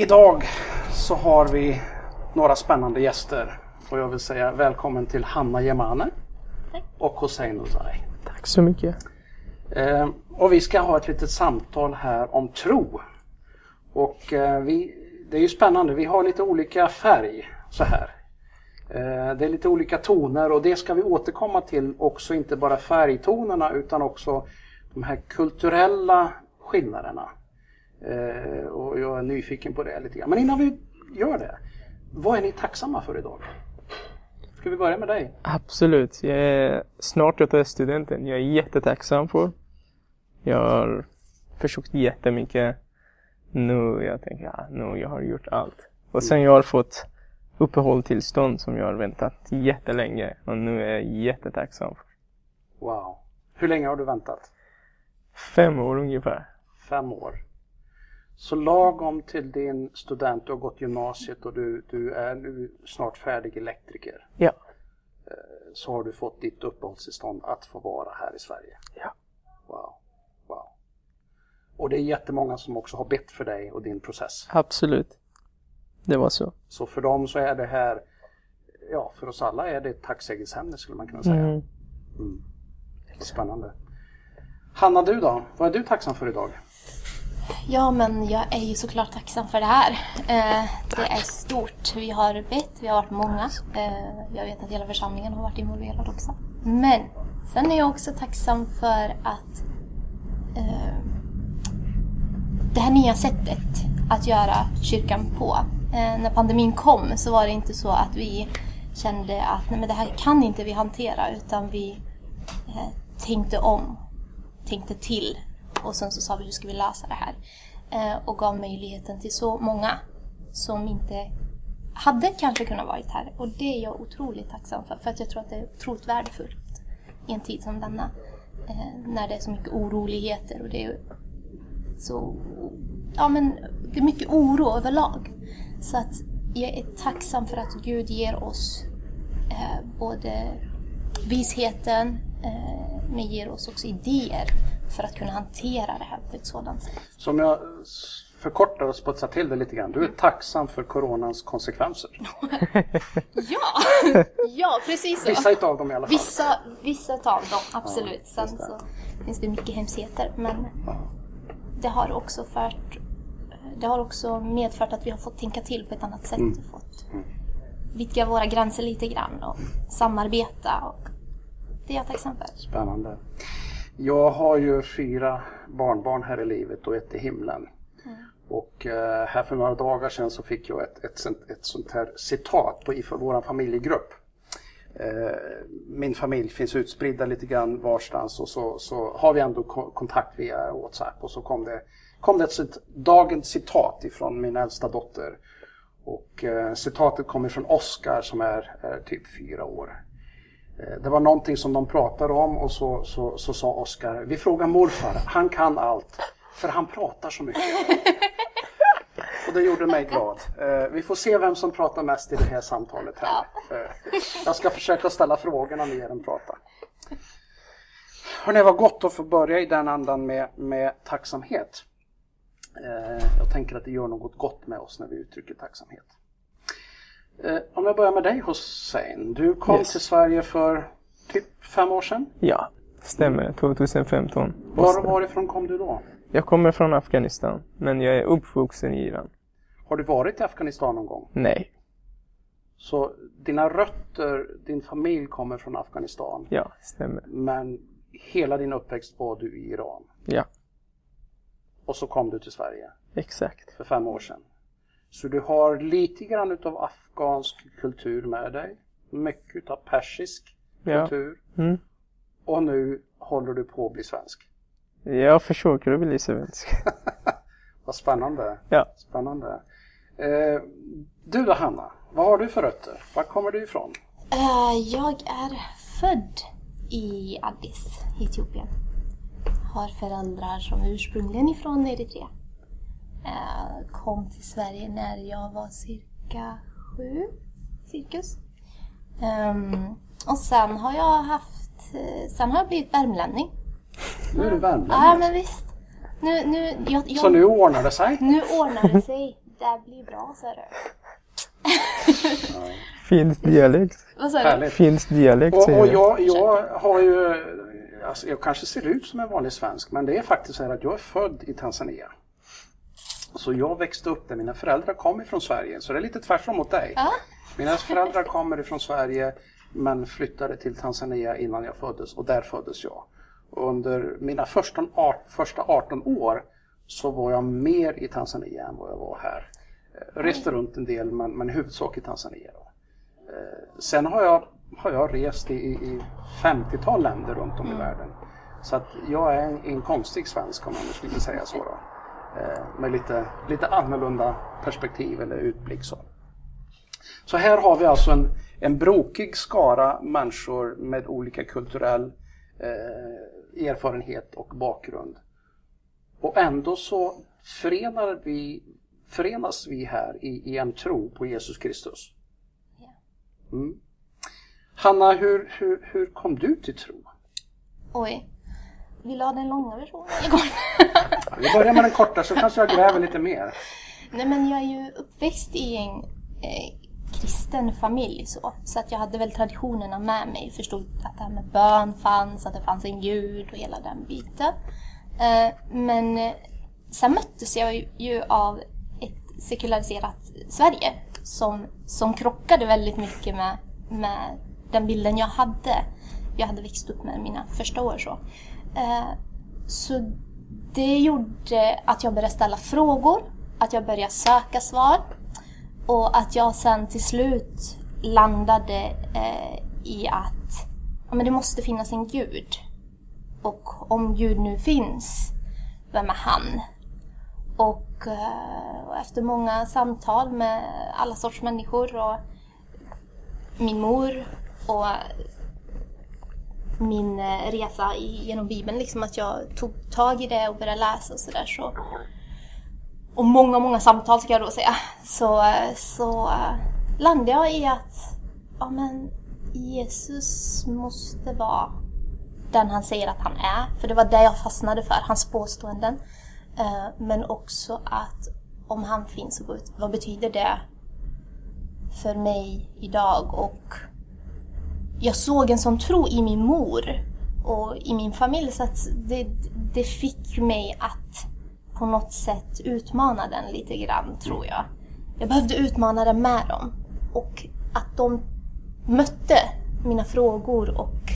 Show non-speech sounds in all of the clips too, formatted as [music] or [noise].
Idag så har vi några spännande gäster och jag vill säga välkommen till Hanna Jemane och Hossein Ozai. Tack så mycket. Eh, och vi ska ha ett litet samtal här om tro. Och eh, vi, det är ju spännande, vi har lite olika färg så här. Eh, det är lite olika toner och det ska vi återkomma till också, inte bara färgtonerna utan också de här kulturella skillnaderna. Eh, och jag är nyfiken på det lite grann. Men innan vi gör det, vad är ni tacksamma för idag? Ska vi börja med dig? Absolut. Jag är snart ute studenten. Jag är jättetacksam för. Jag har försökt jättemycket. Nu jag tänker ja, nu jag har gjort allt. Och sen jag har fått uppehållstillstånd som jag har väntat jättelänge. Och nu är jag jättetacksam. för. Wow. Hur länge har du väntat? Fem år ungefär. Fem år. Så lagom till din student, du har gått gymnasiet och du, du är nu snart färdig elektriker. Ja. Så har du fått ditt uppehållstillstånd att få vara här i Sverige. Ja. Wow. wow. Och det är jättemånga som också har bett för dig och din process. Absolut. Det var så. Så för dem så är det här, ja för oss alla är det ett tacksägelseämne skulle man kunna säga. Mm. Mm. Spännande. Hanna du då? Vad är du tacksam för idag? Ja, men jag är ju såklart tacksam för det här. Eh, det är stort. Vi har bett, vi har varit många. Eh, jag vet att hela församlingen har varit involverad också. Men sen är jag också tacksam för att eh, det här nya sättet att göra kyrkan på. Eh, när pandemin kom så var det inte så att vi kände att nej, men det här kan inte vi hantera utan vi eh, tänkte om, tänkte till och sen så sa vi hur ska vi lösa det här? Eh, och gav möjligheten till så många som inte hade kanske kunnat varit här. Och det är jag otroligt tacksam för, för att jag tror att det är otroligt värdefullt i en tid som denna. Eh, när det är så mycket oroligheter och det är så... Ja men det är mycket oro överlag. Så att jag är tacksam för att Gud ger oss eh, både visheten eh, men ger oss också idéer för att kunna hantera det här på ett sådant sätt. Som jag förkortar och sputsar till det lite grann. Du är tacksam för coronans konsekvenser. [laughs] Ja, ja precis så. Vissa utav dem i alla fall. Vissa, vissa av dem, absolut. Ja, Sen så finns det mycket hemskheter. Men det har också fört, det har också medfört att vi har fått tänka till på ett annat sätt. Mm. Och fått vidga våra gränser lite grann och samarbeta. Och det är jag tacksam för. Spännande. Jag har ju fyra barnbarn här i livet och ett i himlen. Och eh, här för några dagar sedan så fick jag ett, ett, ett sånt här citat på, i vår familjegrupp. Eh, min familj finns utspridda lite grann varstans och så, så har vi ändå ko- kontakt via Whatsapp och så kom det, kom det ett dagens citat ifrån min äldsta dotter. Och eh, citatet kommer från Oskar som är, är typ fyra år. Eh, Det var någonting som de pratade om och så, så, så sa Oskar, vi frågar morfar, han kan allt, för han pratar så mycket. [laughs] och det gjorde mig glad. Eh, Vi får se vem som pratar mest i det här samtalet här. Eh, Jag ska försöka ställa frågorna mer än prata. Hörrni, det var gott att få börja i den andan med, med tacksamhet. Jag tänker att det gör något gott med oss när vi uttrycker tacksamhet. Eh, Om jag börjar med dig Hussein. Du kom Yes. till Sverige för typ fem år sedan. Ja, stämmer. 2015. Var Bosnien. varifrån kom du då? Jag kommer från Afghanistan, men jag är uppvuxen i Iran. Har du varit i Afghanistan någon gång? Nej, Så dina rötter, din familj kommer från Afghanistan. ja, stämmer. Men hela din uppväxt var du i Iran. Ja, Och så kom du till Sverige exakt. för fem år sedan. Så du har lite grann utav afghansk kultur med dig. Mycket utav persisk Ja. kultur. Mm. Och nu håller du på att bli svensk. Jag försöker bli svensk. [laughs] Vad spännande. Ja. Spännande. Eh, du då Hanna, vad har du för rötter? Var kommer du ifrån? Eh, Jag är född i Addis, Etiopien. Har föräldrar som är ursprungligen ifrån Eritrea. Eh, Kom till Sverige när jag var cirka sju, cirkus. Ehm, och sen har jag haft, eh, sen har jag blivit värmlänning. Nu är du Ja värmlänning. men visst. Nu, nu, jag, jag, Så nu ordnar det sig? nu ordnar det sig. Det blir bra, ser du. Finsk dialekt. Vad sa du? Finsk dialekt Och, säger och jag. jag, jag har ju, alltså jag kanske ser ut som en vanlig svensk, men det är faktiskt så här att jag är född i Tanzania. Så jag växte upp där, mina föräldrar kom ifrån Sverige, så det är lite tvärtom mot dig. Ja. Mina föräldrar kommer ifrån Sverige men flyttade till Tanzania innan jag föddes och där föddes jag. Och under mina första, första 18 år så var jag mer i Tanzania än vad jag var här. Eh, Reste runt en del men, men huvudsak i Tanzania. Då. Eh, Sen har jag, har jag rest i, i i 50-tal länder runt om i världen. Så att jag är en, en konstig svensk om man skulle säga så. Då. Eh, Med lite, lite annorlunda perspektiv eller utblick. Så. Så här har vi alltså en, en brokig skara människor med olika kulturell eh, erfarenhet och bakgrund. Och ändå så förenar vi, förenas vi här i, i en tro på Jesus Kristus. Mm. Hanna, hur, hur, hur kom du till tro? Oj. Vill du ha den långa versionen? [laughs] Vi börjar med den korta så kanske jag gräver lite mer. Nej men jag är ju uppväxt i en eh, kristen familj så. Så att jag hade väl traditionerna med mig. Förstod att det här med bön fanns, att det fanns en gud och hela den biten. Eh, men eh, sen möttes jag ju- ju av ett sekulariserat Sverige som, som krockade väldigt mycket med, med den bilden jag hade. Jag hade växt upp med mina första år så. Eh, så det gjorde att jag började ställa frågor, att jag började söka svar och att jag sen till slut landade eh, i att ja, men det måste finnas en gud. Och om Gud nu finns, vem är han? Och, och efter många samtal med alla sorts människor och min mor och min eh, resa genom Bibeln, liksom att jag tog tag i det och började läsa och sådär. Så, och många, många samtal ska jag då säga. Så, eh, så eh, landade jag i att ja, men Jesus måste vara den han säger att han är. För det var det jag fastnade för, hans påståenden. Men också att om han finns, vad betyder det för mig idag? Och jag såg en sån tro i min mor och i min familj så att det, det fick mig att på något sätt utmana den lite grann, tror jag. Jag behövde utmana den med dem. Och att de mötte mina frågor och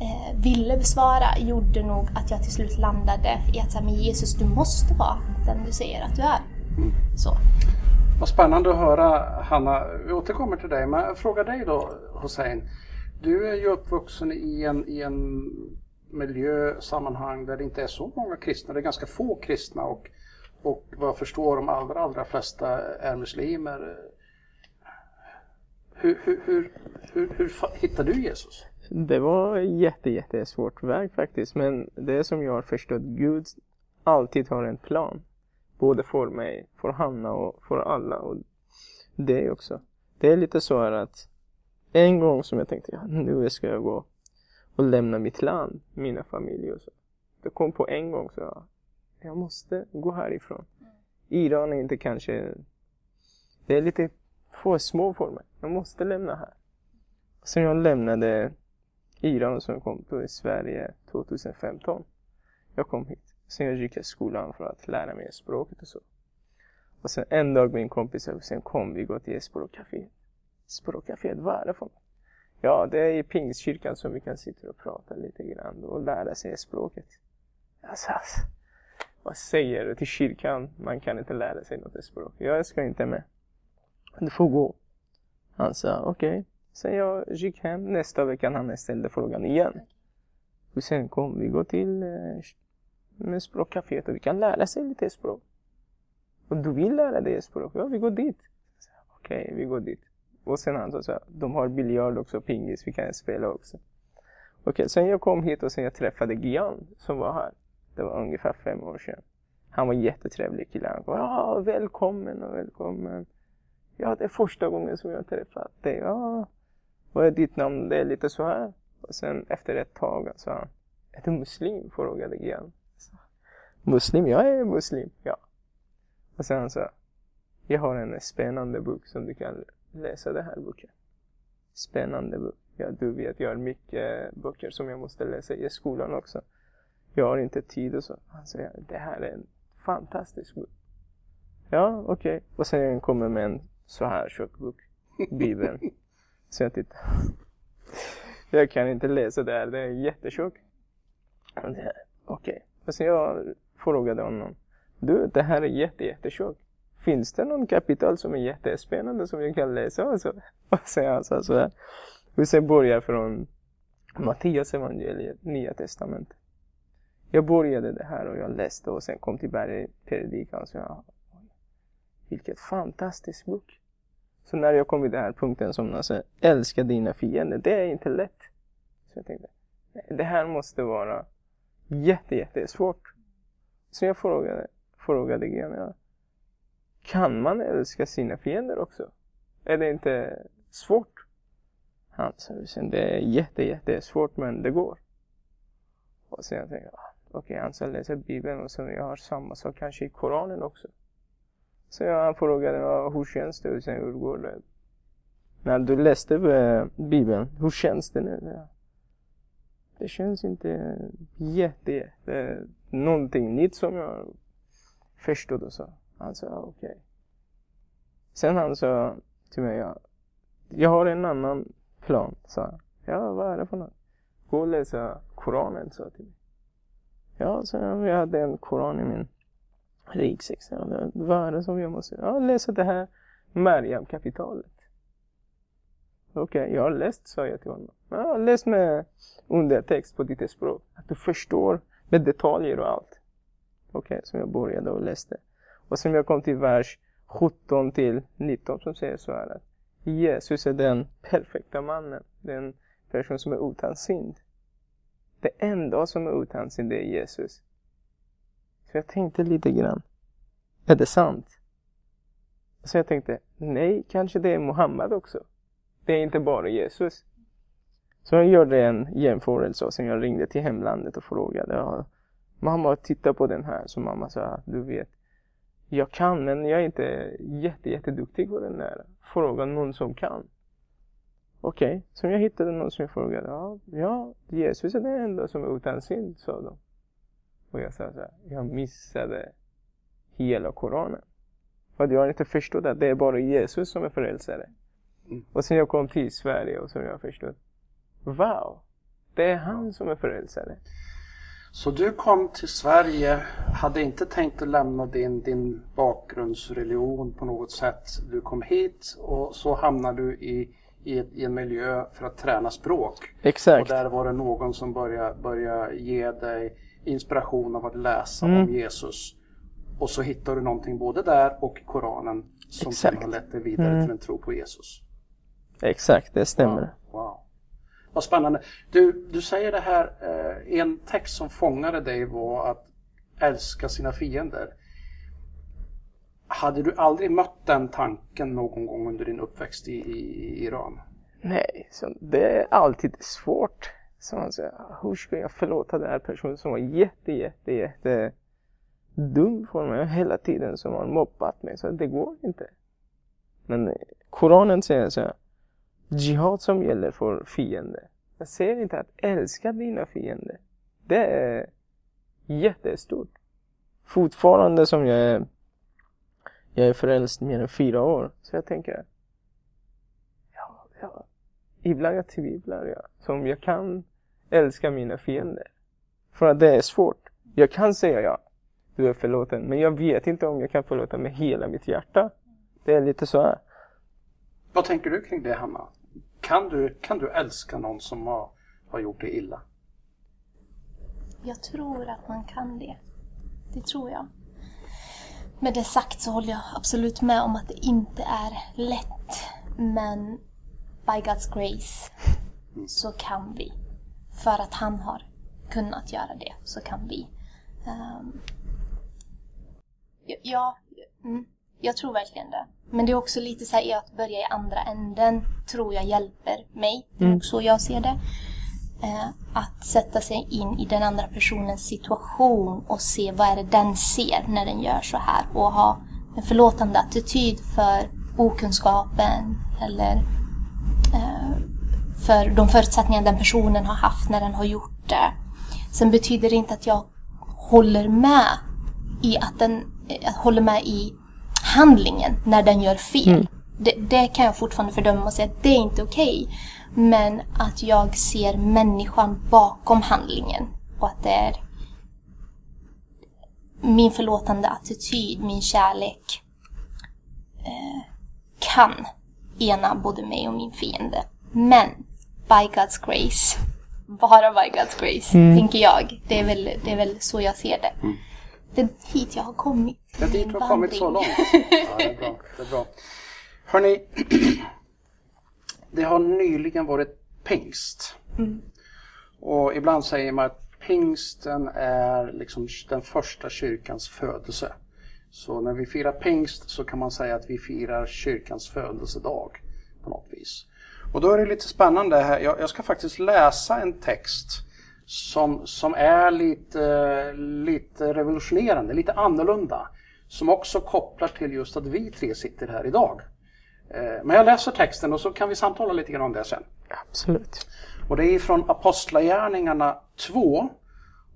eh, ville besvara gjorde nog att jag till slut landade i att säga, men Jesus, du måste vara den du säger att du är. Så. Vad spännande att höra Hanna. Vi återkommer till dig, men jag frågar dig då Hussein. Du är ju uppvuxen i en, i en miljö, sammanhang där det inte är så många kristna. Det är ganska få kristna och, och vad jag förstår de allra, allra flesta är muslimer. Hur, hur, hur, hur, hur hittade du Jesus? Det var en jätte, jättesvårt väg faktiskt. Men det som jag har förstått, Gud alltid har en plan. Både för mig, för Hanna och för alla. Och det också. Det är lite så här att en gång som jag tänkte, ja, nu ska jag gå och lämna mitt land, mina familjer och så. Det kom på en gång så jag, jag måste gå härifrån. Iran är inte kanske, det är lite för små för mig. Jag måste lämna här. Sen jag lämnade Iran och kom till Sverige 2015. Jag kom hit. Sen jag gick i skolan för att lära mig språket och så. Och sen en dag min kompis sa, sen kom vi gå till språkcafé. Språkcaféet, vad är det för något? Ja, det är i pingstkyrkan som vi kan sitta och prata lite grann och lära sig språket. Jag sa, "Alltså, vad säger du till kyrkan? Man kan inte lära sig något språk. Jag ska inte med. Du får gå. Han sa okej. Sen jag gick hem. Nästa vecka han ställde frågan igen. Och sen kom vi gå till eh, språkcaféet och vi kan lära sig lite språk. Och du vill lära dig språk? Ja, vi går dit. Okej, okay, Okej, vi går dit. Och sen han sa så här, de har biljard också, pingis, vi kan spela också. Okej, sen jag kom hit och sen jag träffade Gian som var här. Det var ungefär fem år sedan. Han var jättetrevlig kille. Han kom, ja, välkommen och välkommen. Ja, det är första gången som jag har träffat dig. Ja, vad är ditt namn? Det är lite så här. Och sen efter ett tag sa han, är du muslim? Frågade Gian. Muslim? Jag är muslim, ja. Och sen han sa, jag har en spännande bok som du kan läsa den här boken. Spännande bok. Ja, du vet, jag har mycket böcker som jag måste läsa i skolan också. Jag har inte tid och så. Han säger, det här är en fantastisk bok. Ja, okej. Okay. Och sen kommer med en så här tjock bok. Bibeln. Så jag tittar. Jag kan inte läsa det här, det är jättetjock. Okej. Okay. Och sen jag frågade honom. Du, det här är jätte, jättetjock. Finns det någon kapital som är jättespännande som jag kan läsa? Och så, och så han så här. Och sen börjar från Mattias evangeliet, Nya Testamentet. Jag började det här och jag läste och sen kom till bergpredikan. Så jag, vilket fantastisk bok. Så när jag kom till den här punkten som alltså, älska dina fiender, det är inte lätt. Så jag tänkte, det här måste vara jätte, jättesvårt. Så jag frågade, frågade Gren, kan man älska sina fiender också? Är det inte svårt? Han sa, det är jätte, jättesvårt men det går. Och sen jag tänkte, jag, ah, okej, okay, han ska läsa Bibeln och sen jag har samma sak kanske i Koranen också. Så jag frågade hur känns det och sen hur går det? När du läste eh, Bibeln, hur känns det nu? Det känns inte jätte, jätte någonting nytt som jag förstod och så. Alltså, han sa okej. Okay. Sen han sa till mig, jag, jag har en annan plan, sa han. Ja, vad är det för något? Gå och läsa Koranen, sa till mig. Ja, så jag hade en Koran i min ryggsäck. Vad är det som jag måste? Ja, läsa det här Mariam-kapitalet. Okej, okay, jag har läst, sa jag till honom. Jag har läst med undertext på ditt språk. Att du förstår med detaljer och allt. Okej, okay, så jag började och läste. Och sen jag kom till vers 17 till 19 som säger så här att Jesus är den perfekta mannen. Den person som är utan synd. Det enda som är utan synd är Jesus. Så jag tänkte lite grann. Är det sant? Så jag tänkte, nej, kanske det är Muhammed också. Det är inte bara Jesus. Så jag gjorde en jämförelse och sen jag ringde till hemlandet och frågade. Ja, mamma, titta på den här. Så mamma sa, du vet, jag kan men jag är inte jätte, jätteduktig på den där. Fråga någon som kan. Okej, okay. så jag hittade någon som frågade. Ja, ja, Jesus är den enda som är utan synd, sa de. Och jag sa så här, jag missade hela Koranen. För jag har inte förstått att det är bara Jesus som är frälsare. Mm. Och sen jag kom till Sverige och så har jag förstått, wow, det är han som är frälsare. Så du kom till Sverige, hade inte tänkt att lämna din, din bakgrundsreligion på något sätt. Du kom hit och så hamnade du i, i, i en miljö för att träna språk. Exakt. Och där var det någon som började, började ge dig inspiration av att läsa mm. om Jesus. Och så hittar du någonting både där och i Koranen som Exakt. har lett dig vidare mm. till en tro på Jesus. Exakt, det stämmer. Wow. wow. Vad spännande. Du, du säger det här, eh, en text som fångade dig var att älska sina fiender. Hade du aldrig mött den tanken någon gång under din uppväxt i, i Iran? Nej, så det är alltid svårt. Så man säger, hur ska jag förlåta den här personen som var jätte, jätte, jätte dum för mig hela tiden som har mobbat mig. Så det går inte. Men Koranen säger så här, jihad som gäller för fiender. Jag säger inte att älska dina fiender. Det är jättestort. Fortfarande som jag är, jag är frälst mer än fyra år. Så jag tänker, ja, ja ibland jag tvivlar jag. Som jag kan älska mina fiender. För att det är svårt. Jag kan säga ja, du är förlåten. Men jag vet inte om jag kan förlåta med hela mitt hjärta. Det är lite så här. Vad tänker du kring det, Hanna? Kan du, kan du älska någon som har, har gjort dig illa? Jag tror att man kan det. Det tror jag. Med det sagt så håller jag absolut med om att det inte är lätt. Men by God's grace mm. så kan vi. För att han har kunnat göra det så kan vi. Um, ja, mm, jag tror verkligen det. Men det är också lite så här att börja i andra änden tror jag hjälper mig. Mm. så jag ser det. Eh, att sätta sig in i den andra personens situation och se vad är det den ser när den gör så här och ha en förlåtande attityd för okunskapen eller eh, för de förutsättningar den personen har haft när den har gjort det. Sen betyder det inte att jag håller med i att den eh, håller med i handlingen när den gör fel. Mm. Det, det kan jag fortfarande fördöma och säga att det är inte okej. Men att jag ser människan bakom handlingen och att det är min förlåtande attityd, min kärlek eh, kan ena både mig och min fiende. Men by God's grace, bara by God's grace, tänker jag. Det är, väl, det är väl så jag ser det. Det är hit jag har kommit. Det är dit du har kommit så långt. Ja, det är bra. Det är bra. Hörrni, det har nyligen varit pingst. Och ibland säger man att pingsten är liksom den första kyrkans födelse. Så när vi firar pingst så kan man säga att vi firar kyrkans födelsedag på något vis. Och då är det lite spännande här. Jag, jag ska faktiskt läsa en text som, som är lite, lite revolutionerande, lite annorlunda. Som också kopplar till just att vi tre sitter här idag. Eh, Men jag läser texten och så kan vi samtala lite grann om det sen. Absolut. Och det är från Apostlagärningarna 2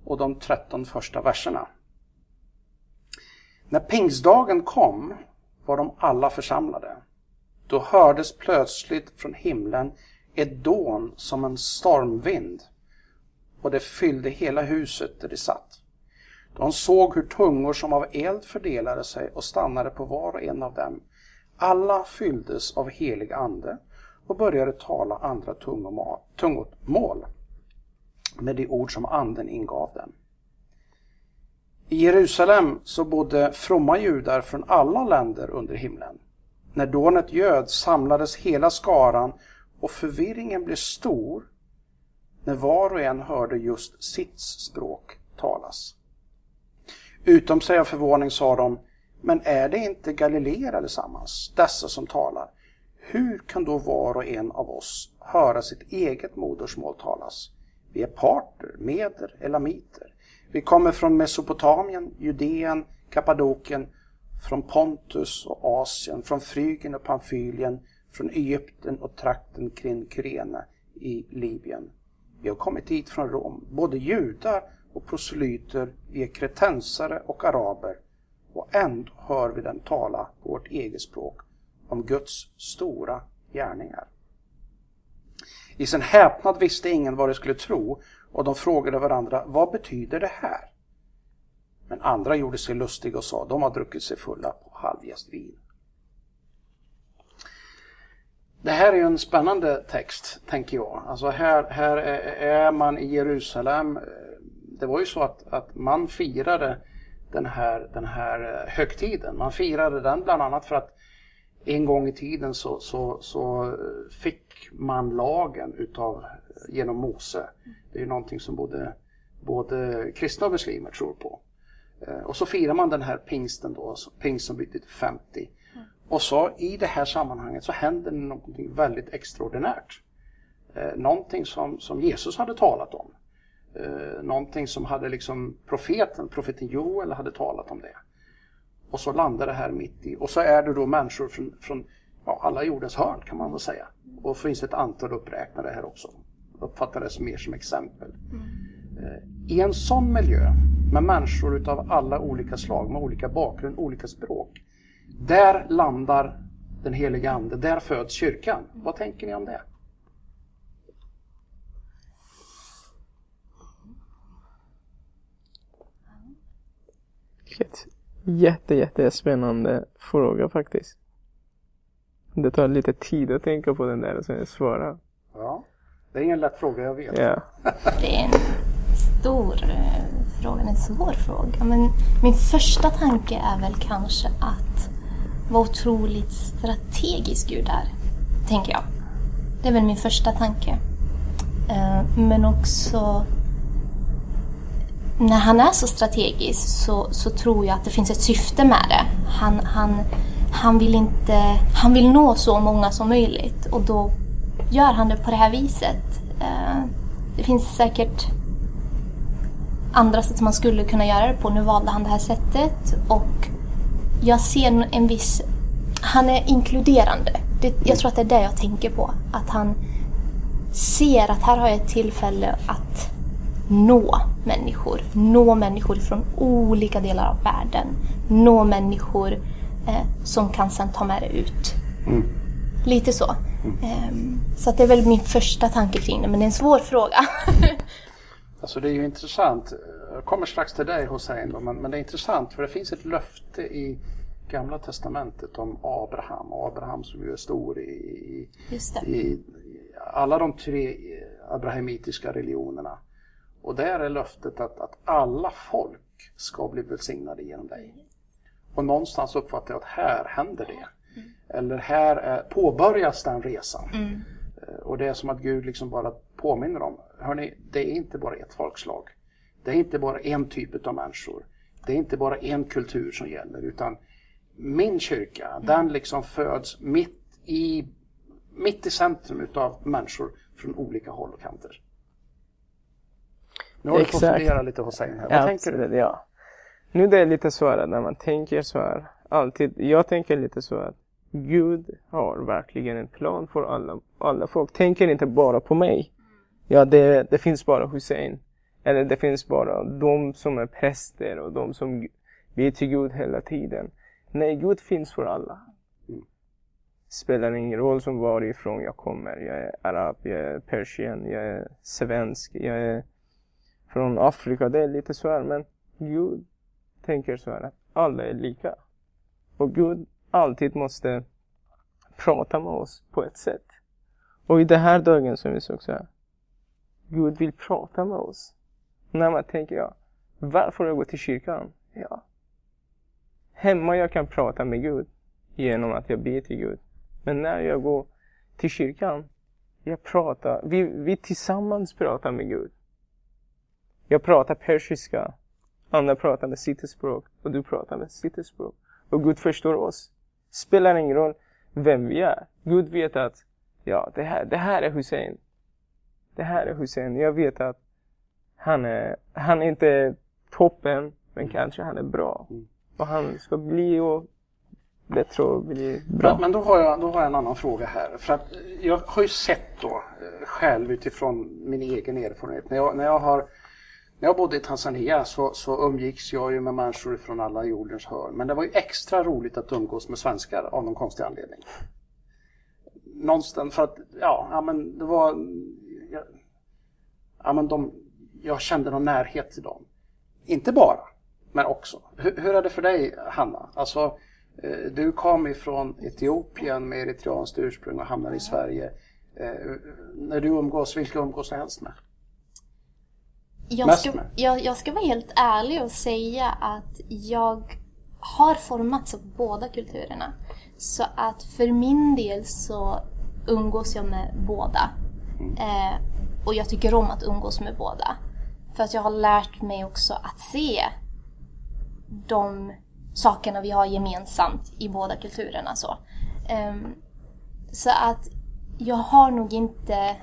och de 13 första verserna. När pingstdagen kom var de alla församlade. Då hördes plötsligt från himlen ett dån som en stormvind och det fyllde hela huset där de satt. De såg hur tungor som av eld fördelade sig och stannade på var och en av dem. Alla fylldes av helig ande och började tala andra tungomål, med de ord som anden ingav dem. I Jerusalem så bodde fromma judar från alla länder under himlen. När dånet göd samlades hela skaran och förvirringen blev stor när var och en hörde just sitt språk talas. Utom sig av förvåning sa de, men är det inte galileer allesammans, dessa som talar? Hur kan då var och en av oss höra sitt eget modersmål talas? Vi är parter, meder, elamiter. Vi kommer från Mesopotamien, Judeen, Kappadokien, från Pontus och Asien, från Frygien och Pamfylien, från Egypten och trakten kring Kyrene i Libyen. Vi har kommit hit från Rom, både judar och proselyter, vi är kretensare och araber och ändå hör vi den tala på vårt eget språk om Guds stora gärningar. I sin häpnad visste ingen vad de skulle tro och de frågade varandra, vad betyder det här? Men andra gjorde sig lustiga och sa, de har druckit sig fulla på halvjäst vin. Det här är ju en spännande text, tänker jag. Alltså här, här är man i Jerusalem. Det var ju så att, att man firade den här, den här högtiden. Man firade den bland annat för att en gång i tiden så, så, så fick man lagen utav, genom Mose. Det är ju någonting som både, både kristna och muslimer tror på. Eh, Och så firar man den här pingsten då, pingst som byter till 50. Och så i det här sammanhanget så händer någonting väldigt extraordinärt. Eh, någonting som, som Jesus hade talat om. Eh, någonting som hade liksom profeten, profeten Joel hade talat om det. Och så landar det här mitt i, och så är det då människor från, från ja, alla jordens hörn kan man väl säga. Och finns ett antal uppräknade här också. Uppfattades mer som exempel. Eh, I en sån miljö med människor utav alla olika slag, med olika bakgrund, olika språk. Där landar den heliga Ande, där föds kyrkan. Vad tänker ni om det? Vilket jätte, jättespännande fråga faktiskt. Det tar lite tid att tänka på den där och sen svara. Ja, det är ingen lätt fråga, jag vet. Ja. [laughs] Det är en stor eh, fråga, en svår fråga. Men min första tanke är väl kanske att vad otroligt strategisk Gud är, tänker jag. Det är väl min första tanke. Eh, Men också när han är så strategisk så, så tror jag att det finns ett syfte med det. Han, han, han, vill inte, han vill nå så många som möjligt och då gör han det på det här viset. Eh, det finns säkert andra sätt som man skulle kunna göra det på. Nu valde han det här sättet och jag ser en viss... Han är inkluderande. Det, jag tror att det är det jag tänker på. Att han ser att här har jag ett tillfälle att nå människor. Nå människor från olika delar av världen. Nå människor eh, som kan sen ta med det ut. Mm. Lite så. Ehm, så det är väl min första tanke kring det, men det är en svår fråga. [laughs] Alltså det är ju intressant. Jag kommer strax till dig Hussein, då, men, men det är intressant för det finns ett löfte i Gamla Testamentet om Abraham. Abraham som ju är stor i, i alla de tre abrahamitiska religionerna. Och där är löftet att, att alla folk ska bli välsignade genom dig. Och någonstans uppfattar jag att här händer det. Eller här är, påbörjas den resan. Eh, Och det är som att Gud liksom bara påminner om, hörni, det är inte bara ett folkslag. Det är inte bara en typ av människor. Det är inte bara en kultur som gäller, utan min kyrka, den liksom föds mitt i, mitt i centrum utav människor från olika håll och kanter. Nu har du fått Exakt. fundera lite Hussein här. Vad tänker du? Absolut, Ja. Nu det är lite här när man tänker så här. Alltid, jag tänker lite så att Gud har verkligen en plan för alla, alla folk. Tänker inte bara på mig. Ja, det, det finns bara Hussein. Eller det finns bara de som är präster och de som ber till Gud hela tiden. Nej, Gud finns för alla. Spelar ingen roll som varifrån jag kommer. Jag är arab, jag är persien, jag är svensk, jag är från Afrika. Det är lite så här, men Gud tänker så här att alla är lika. Och Gud alltid måste prata med oss på ett sätt. Och i den här dagen som vi såg så här, Gud vill prata med oss. När man tänker, ja, varför jag går till kyrkan? Ja, hemma jag kan prata med Gud genom att jag ber till Gud. Men när jag går till kyrkan, jag pratar, vi, vi tillsammans pratar med Gud. Jag pratar persiska, andra pratar med sitt språk och du pratar med sitt språk. Och Gud förstår oss. Spelar ingen roll vem vi är. Gud vet att, ja, det här, det här är Hussein. Det här är Hussein. Jag vet att han är, han är inte toppen, men kanske han är bra. Och han ska bli och bättre och bli bra. Men, men då, har jag, då har jag en annan fråga här. För att jag har ju sett då eh, själv utifrån min egen erfarenhet. När jag, när jag, har, när jag bodde i Tanzania så, så umgicks jag ju med människor från alla jordens hörn. Men det var ju extra roligt att umgås med svenskar av någon konstig anledning. Någonstans för att, ja, ja men det var... Ja, ja men de, jag kände någon närhet till dem. Inte bara, men också. Hur, hur är det för dig, Hanna? Alltså, eh, du kom ifrån Etiopien med eritreanskt ursprung och hamnade i Sverige. Eh, när du umgås, vilka umgås du helst med? Jag ska, jag, jag ska vara helt ärlig och säga att jag har formats av båda kulturerna. Så att för min del så umgås jag med båda. Eh, och jag tycker om att umgås med båda. För att jag har lärt mig också att se de sakerna vi har gemensamt i båda kulturerna. Så, Ehm, så att jag har nog inte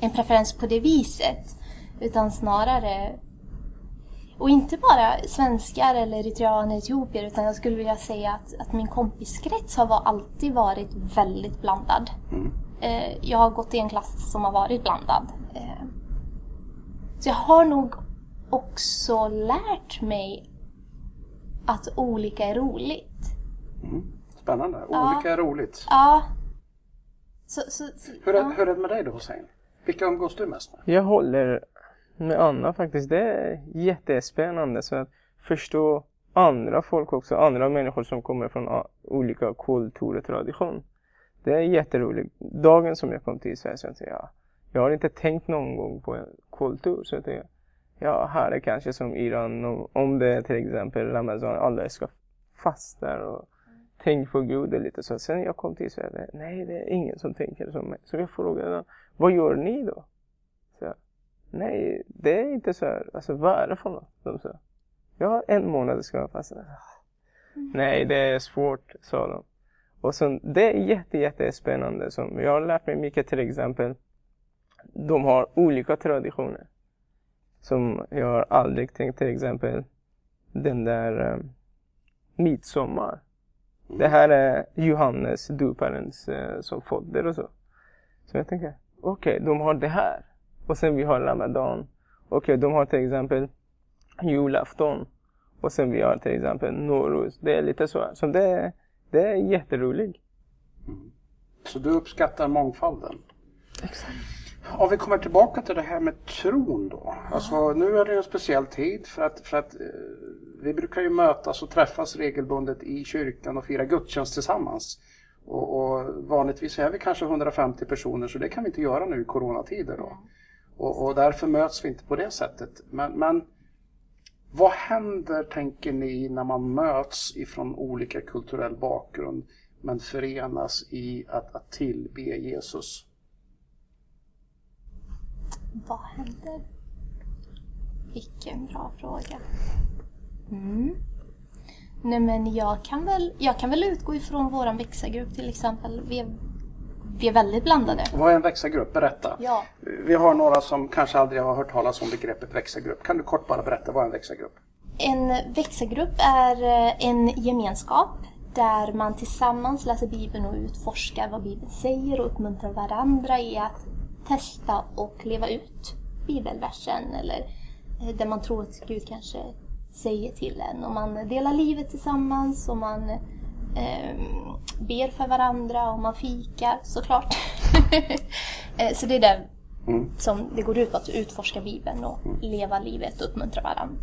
en preferens på det viset. Utan snarare och inte bara svenskar eller eritreaner, etiopier utan jag skulle vilja säga att, att min kompiskrets har var, alltid varit väldigt blandad. Eh, jag har gått i en klass som har varit blandad. Eh, så jag har nog också lärt mig att olika är roligt. Spännande. Ja. Olika är roligt. Ja. Så, så, så, Hur är, ja. hur är det med dig då Hussein? Vilka umgås du mest med? Jag håller med Anna faktiskt. Det är jättespännande så att förstå andra folk också, andra människor som kommer från olika kultur och tradition. Det är jätteroligt. Dagen som jag kom till Sverige så jag tänkte, jag, jag har inte tänkt någon gång på en kultur. Så jag tänkte, ja, här är kanske som Iran, om- om det är till exempel Ramazan, alla ska fasta och tänk på Gud och lite så. Sen jag kom till Sverige, nej det är ingen som tänker som mig. Så jag frågade, vad gör ni då? Jag, nej, det är inte så här. Alltså vad är det för något? De sa, ja en månad ska jag fasta. Nej, det är svårt, sa de. Och sen, det är jätte, jättespännande. Som jag har lärt mig mycket till exempel. De har olika traditioner. Som jag har aldrig tänkt till exempel den där um, midsommar. Det här är Johannes döparens eh, som föddes och så. Så jag tänker, okej, okay, de har det här. Och sen vi har Ramadan. Okej, okay, de har till exempel julafton. Och sen vi har till exempel Norus. Det är lite så. Så det, det är jätteroligt. Mm. Så du uppskattar mångfalden? Exakt. Om vi kommer tillbaka till det här med tron då. Alltså nu är det en speciell tid för att, för att eh, vi brukar ju mötas och träffas regelbundet i kyrkan och fira gudstjänst tillsammans. Och, och vanligtvis är vi kanske 150 personer så det kan vi inte göra nu i coronatider då. Och, och därför möts vi inte på det sättet. Men, men vad händer, tänker ni, när man möts ifrån olika kulturell bakgrund men förenas i att, att tillbe Jesus? Vad händer? Vilken bra fråga. Mm. Nej men jag kan, väl, jag kan väl utgå ifrån våran växargrupp till exempel. Vi är, vi är väldigt blandade. Vad är en växargrupp? Berätta. Ja. Vi har några som kanske aldrig har hört talas om begreppet växargrupp. Kan du kort bara berätta vad är en växargrupp? En växargrupp är eh, en gemenskap där man tillsammans läser Bibeln och utforskar vad Bibeln säger och uppmuntrar varandra i att testa och leva ut bibelversen eller eh, det man tror att Gud kanske säger till en. Och man delar livet tillsammans och man ber för varandra och man fikar såklart. [laughs] Eh, så det är det mm. som det går ut på, att utforska Bibeln och mm. leva livet och uppmuntra varandra.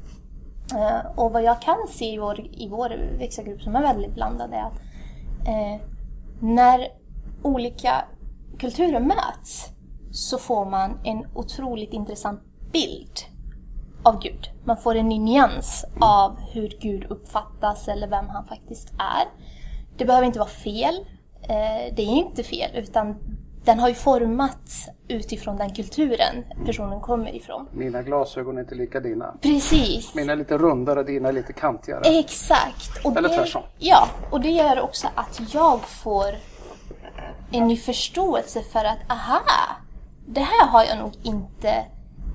Eh, och vad jag kan se i vår, i vår växelgrupp som är väldigt blandad är att eh, när olika kulturer möts så får man en otroligt intressant bild av Gud. Man får en ny nyans av hur Gud uppfattas eller vem han faktiskt är. Det behöver inte vara fel. Eh, det är inte fel, utan den har ju formats utifrån den kulturen personen kommer ifrån. Mina glasögon är inte lika dina. Precis. Mina är lite rundare, dina är lite kantigare. Exakt. Och Eller tvärtom. Ja, och det gör också att jag får en ny förståelse för att aha, det här har jag nog inte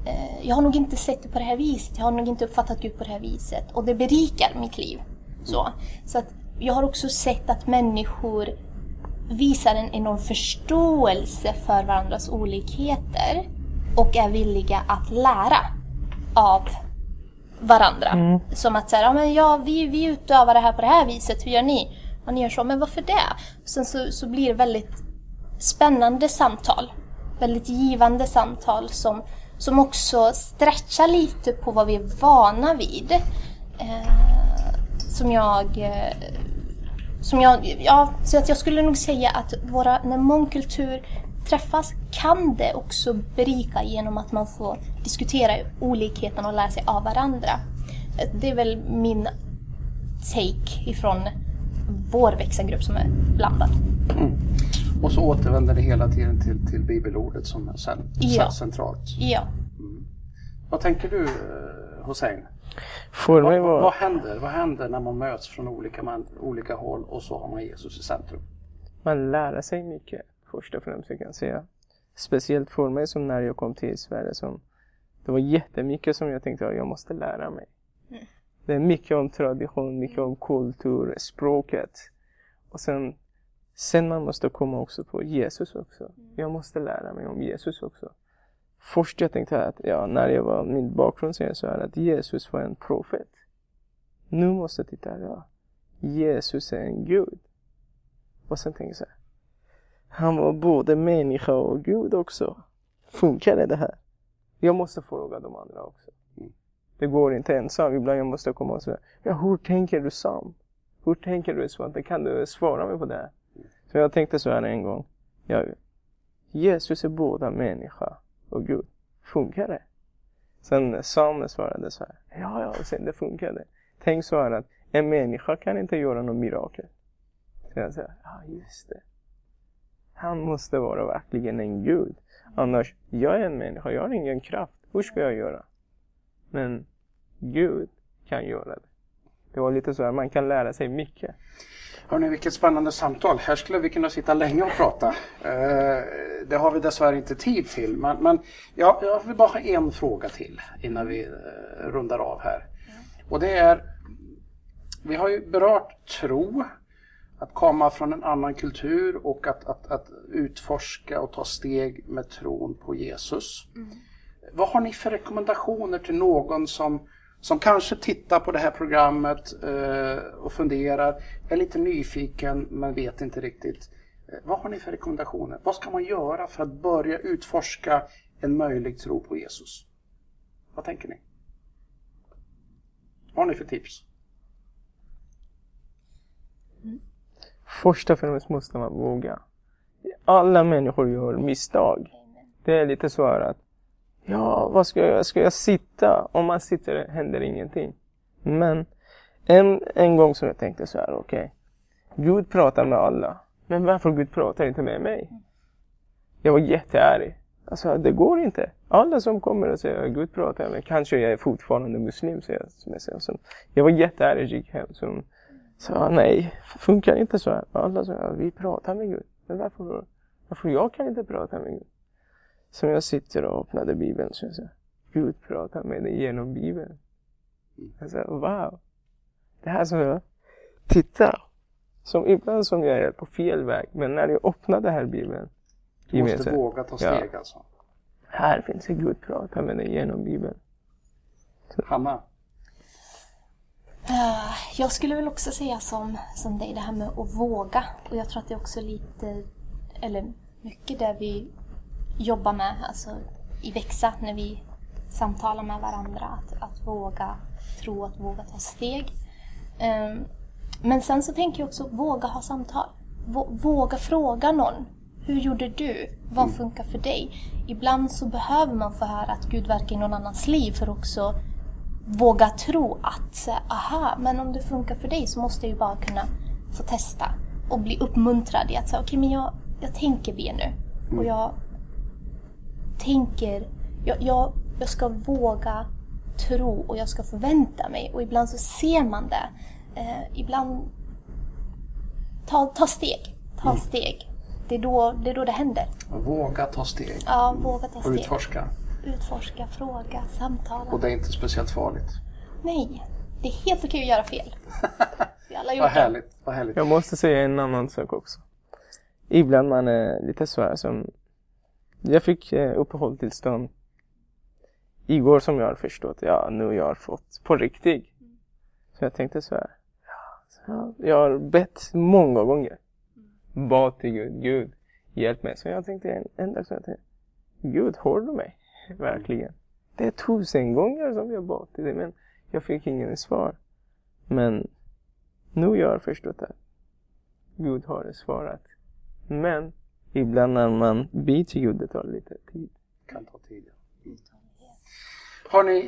eh, jag har nog inte sett det på det här viset. Jag har nog inte uppfattat Gud på det här viset. Och det berikar mitt liv. Så, så att jag har också sett att människor visar en enorm förståelse för varandras olikheter och är villiga att lära av varandra. Mm. Som att säga, ja, men ja, vi, vi utövar det här på det här viset, hur gör ni? Och ni gör så, men varför det? Sen så, så blir det väldigt spännande samtal väldigt givande samtal som, som också stretchar lite på vad vi är vana vid. Eh, som jag... Eh, som jag ja, så att jag skulle nog säga att våra, när mångkultur träffas kan det också berika genom att man får diskutera olikheten och lära sig av varandra. Eh, det är väl min take ifrån vår växelgrupp som är blandad. Mm. Och så återvänder det hela tiden till, till bibelordet som är sen, ja. centralt. Ja. Mm. Vad tänker du mig var... vad, vad, händer? vad händer när man möts från olika, man, olika håll och så har man Jesus i centrum? Man lär sig mycket först och främst, jag kan säga. Speciellt för mig som när jag kom till Sverige. Som, det var jättemycket som jag tänkte att jag måste lära mig. Mm. Det är mycket om tradition, mycket om kultur, språket. Och sen Sen man måste komma också på Jesus också. Mm. Jag måste lära mig om Jesus också. Först jag tänkte att, ja, när jag var, min bakgrund så här att Jesus var en profet. Nu måste jag titta, ja, Jesus är en Gud. Och sen tänkte jag så här, han var både människa och Gud också. Funkar det här? Jag måste fråga de andra också. Mm. Det går inte ensam, ibland jag måste komma och säga, ja, hur tänker du Sam? Hur tänker du Svante? Kan du svara mig på det? Så jag tänkte så här en gång. Ja, Jesus är både människa och Gud. Funkar det? Sen Samuel svarade så här. Ja, ja, sen det funkade. Tänk så här att en människa kan inte göra något mirakel. Så jag säger, ja just det. Han måste vara verkligen en Gud. Annars, jag är en människa, jag har ingen kraft. Hur ska jag göra? Men Gud kan göra det. Det var lite så här, man kan lära sig mycket. Hörni, vilket spännande samtal. Här skulle vi kunna sitta länge och prata. Eh, det har vi dessvärre inte tid till. Men, men ja, jag vill bara ha en fråga till innan vi eh, rundar av här. Och det är, vi har ju berört tro, att komma från en annan kultur och att, att, att utforska och ta steg med tron på Jesus. Mm. Vad har ni för rekommendationer till någon som, som kanske tittar på det här programmet eh, och funderar, är lite nyfiken men vet inte riktigt. Eh, vad har ni för rekommendationer? Vad ska man göra för att börja utforska en möjlig tro på Jesus? Vad tänker ni? Vad har ni för tips? Mm. Först och främst måste man våga. Alla människor gör misstag. Det är lite så att, ja, vad ska jag, ska jag sitta? Om man sitter händer ingenting. Men en, en gång som jag tänkte så här, okej, okay, Gud pratar med alla. Men varför Gud pratar inte med mig? Jag var jättearg. Alltså det går inte. Alla som kommer och säger att Gud pratar med kanske jag är fortfarande muslim, säger jag. Som jag var jättearg, och gick hem. Så sa nej, funkar inte så här. Alla sa vi pratar med Gud. Men varför, varför jag kan inte prata med Gud? Som jag sitter och öppnade Bibeln så jag säger Gud pratar med dig genom Bibeln. Jag säger wow. Det här som jag, titta. Som ibland som jag är på fel väg, men när jag öppnar den här Bibeln du måste våga ta steg ja. alltså. Här finns det Gud prata med dig genom Bibeln. Så. Hanna? Uh, jag skulle väl också säga som, som dig, det här med att våga. Och jag tror att det är också lite, eller mycket det vi jobbar med, alltså i Växa, när vi samtalar med varandra. Att, att våga tro, att våga ta steg. Um, men sen så tänker jag också våga ha samtal. Våga fråga någon. Hur gjorde du? Vad mm. funkar för dig? Ibland så behöver man få höra att Gud verkar i någon annans liv för också våga tro att, aha, men om det funkar för dig så måste jag ju bara kunna få testa och bli uppmuntrad i att säga, okej, okay, men jag, jag tänker be nu. Och mm. jag tänker, jag, jag, jag ska våga tro och jag ska förvänta mig. Och ibland så ser man det. Eh, ibland, ta, ta steg, ta mm. steg. Det är då det, är då det händer. Våga ta steg. Ja, våga ta steg. Och utforska. Utforska, fråga, samtala. Och det är inte speciellt farligt. Nej, det är helt okej att göra fel. [laughs] Vi alla gjort vad härligt, vad härligt. Jag måste säga en annan sak också. Ibland man är lite så här som... Jag fick eh, uppehållstillstånd igår som jag har förstått. Ja, nu jag har fått på riktigt. Så jag tänkte så här. Ja, jag har bett många gånger bad till Gud, Gud hjälp mig. Så jag tänkte en, en dag så jag tänkte, Gud hör du mig? Verkligen. Det är tusen gånger som jag bad till dig men jag fick ingen svar. Men nu har jag förstått att Gud har svarat. Men ibland när man byter ljud, det tar lite tid. kan ta tid, ja.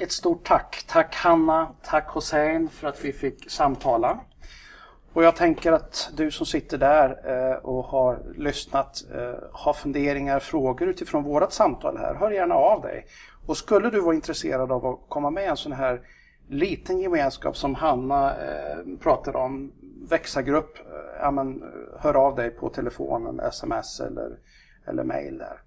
Ett stort tack. Tack Hanna, tack Hossein för att vi fick samtala. Och jag tänker att du som sitter där eh, och har lyssnat, eh, har funderingar, frågor utifrån vårt samtal här, hör gärna av dig. Och skulle du vara intresserad av att komma med i en sån här liten gemenskap som Hanna eh, pratade om, växa-grupp, eh, ja, men, eh, hör av dig på telefonen, sms eller, eller mail där.